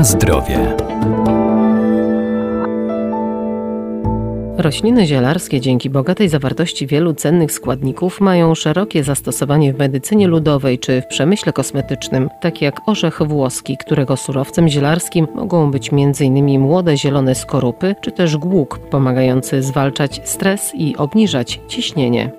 Na zdrowie. Rośliny zielarskie dzięki bogatej zawartości wielu cennych składników mają szerokie zastosowanie w medycynie ludowej czy w przemyśle kosmetycznym, tak jak orzech włoski, którego surowcem zielarskim mogą być m.in. młode zielone skorupy, czy też głuk, pomagający zwalczać stres i obniżać ciśnienie.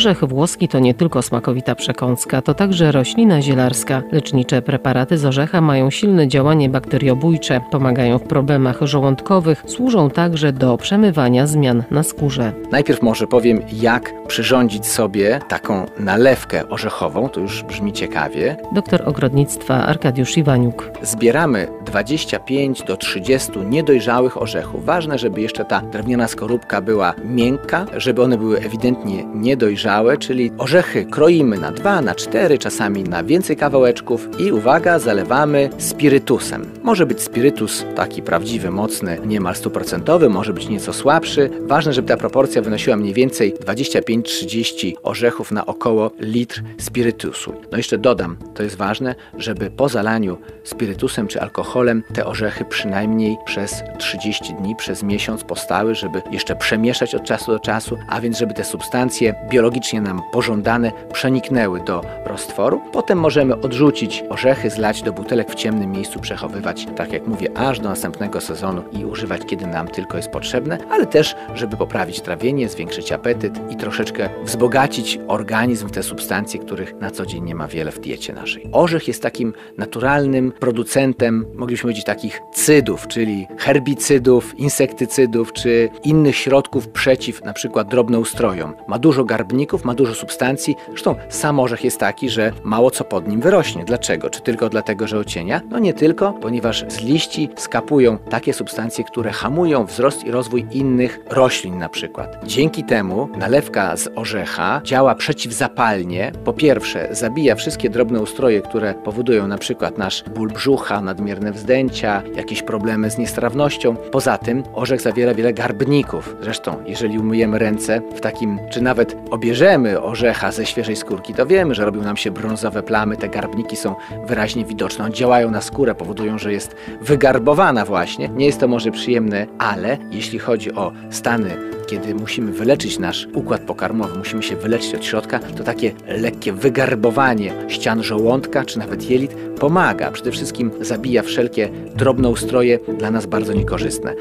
Orzech włoski to nie tylko smakowita przekąska, to także roślina zielarska. Lecznicze preparaty z orzecha mają silne działanie bakteriobójcze, pomagają w problemach żołądkowych, służą także do przemywania zmian na skórze. Najpierw może powiem, jak przyrządzić sobie taką nalewkę orzechową, to już brzmi ciekawie. Doktor ogrodnictwa Arkadiusz Iwaniuk. Zbieramy 25 do 30 niedojrzałych orzechów. Ważne, żeby jeszcze ta drewniana skorupka była miękka, żeby one były ewidentnie niedojrzałe dojrzałe, czyli orzechy kroimy na dwa, na cztery, czasami na więcej kawałeczków i uwaga, zalewamy spirytusem. Może być spirytus taki prawdziwy, mocny, niemal stuprocentowy, może być nieco słabszy. Ważne, żeby ta proporcja wynosiła mniej więcej 25-30 orzechów na około litr spirytusu. No jeszcze dodam, to jest ważne, żeby po zalaniu spirytusem czy alkoholem te orzechy przynajmniej przez 30 dni, przez miesiąc postały, żeby jeszcze przemieszać od czasu do czasu, a więc żeby te substancje biologiczne biologicznie nam pożądane przeniknęły do roztworu. Potem możemy odrzucić orzechy, zlać do butelek w ciemnym miejscu, przechowywać, tak jak mówię, aż do następnego sezonu i używać, kiedy nam tylko jest potrzebne, ale też, żeby poprawić trawienie, zwiększyć apetyt i troszeczkę wzbogacić organizm w te substancje, których na co dzień nie ma wiele w diecie naszej. Orzech jest takim naturalnym producentem, moglibyśmy powiedzieć, takich cydów, czyli herbicydów, insektycydów czy innych środków przeciw na przykład drobnoustrojom. Ma dużo garbników, ma dużo substancji. Zresztą sam orzech jest taki, że mało co pod nim wyrośnie. Dlaczego? Czy tylko dlatego, że ocienia? No nie tylko, ponieważ z liści skapują takie substancje, które hamują wzrost i rozwój innych roślin na przykład. Dzięki temu nalewka z orzecha działa przeciwzapalnie. Po pierwsze, zabija wszystkie drobne ustroje, które powodują na przykład nasz ból brzucha, nadmierne wzdęcia, jakieś problemy z niestrawnością. Poza tym orzech zawiera wiele garbników. Zresztą, jeżeli umyjemy ręce w takim, czy nawet obie bierzemy orzecha ze świeżej skórki, to wiemy, że robią nam się brązowe plamy, te garbniki są wyraźnie widoczne, działają na skórę, powodują, że jest wygarbowana właśnie. Nie jest to może przyjemne, ale jeśli chodzi o stany kiedy musimy wyleczyć nasz układ pokarmowy, musimy się wyleczyć od środka, to takie lekkie wygarbowanie ścian żołądka czy nawet jelit pomaga. Przede wszystkim zabija wszelkie drobnoustroje dla nas bardzo niekorzystne.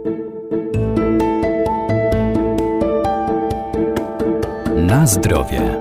Na zdrowie.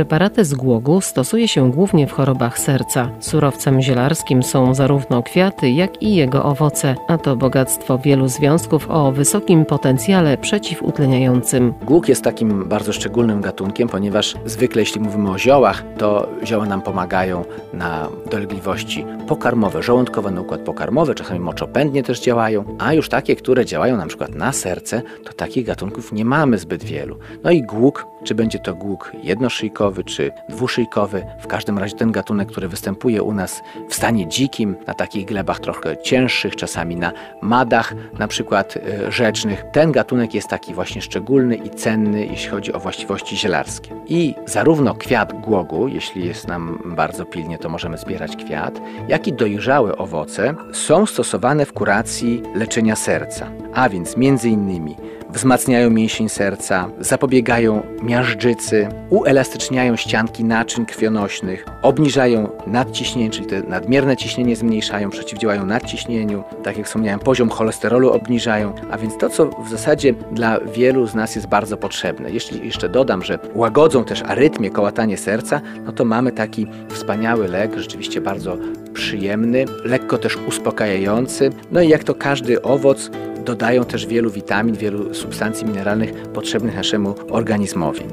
Preparaty z głogu stosuje się głównie w chorobach serca. Surowcem zielarskim są zarówno kwiaty, jak i jego owoce, a to bogactwo wielu związków o wysokim potencjale przeciwutleniającym. Głóg jest takim bardzo szczególnym gatunkiem, ponieważ zwykle jeśli mówimy o ziołach, to zioła nam pomagają na dolegliwości pokarmowe, żołądkowe, na układ pokarmowy, czasami moczopędnie też działają, a już takie, które działają na przykład na serce, to takich gatunków nie mamy zbyt wielu. No i głóg, czy będzie to głóg jednoszyjkowy, czy dwuszyjkowy. W każdym razie ten gatunek, który występuje u nas w stanie dzikim, na takich glebach trochę cięższych, czasami na madach, na przykład e, rzecznych. Ten gatunek jest taki właśnie szczególny i cenny, jeśli chodzi o właściwości zielarskie. I zarówno kwiat głogu, jeśli jest nam bardzo pilnie, to możemy zbierać kwiat, jak i dojrzałe owoce są stosowane w kuracji leczenia serca. A więc między innymi wzmacniają mięsień serca, zapobiegają miażdżycy, uelastyczniają ścianki naczyń krwionośnych, obniżają nadciśnienie, czyli te nadmierne ciśnienie zmniejszają, przeciwdziałają nadciśnieniu, tak jak wspomniałem, poziom cholesterolu obniżają, a więc to, co w zasadzie dla wielu z nas jest bardzo potrzebne. Jeśli jeszcze dodam, że łagodzą też arytmię, kołatanie serca, no to mamy taki wspaniały lek, rzeczywiście bardzo przyjemny, lekko też uspokajający. No i jak to każdy owoc, dodają też wielu witamin, wielu substancji mineralnych potrzebnych naszemu organizmowi.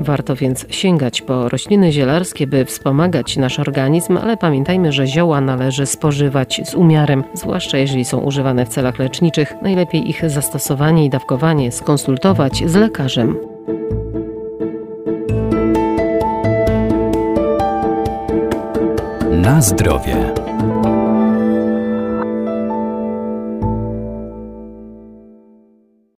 Warto więc sięgać po rośliny zielarskie, by wspomagać nasz organizm, ale pamiętajmy, że zioła należy spożywać z umiarem, zwłaszcza jeżeli są używane w celach leczniczych. Najlepiej ich zastosowanie i dawkowanie skonsultować z lekarzem. Na zdrowie.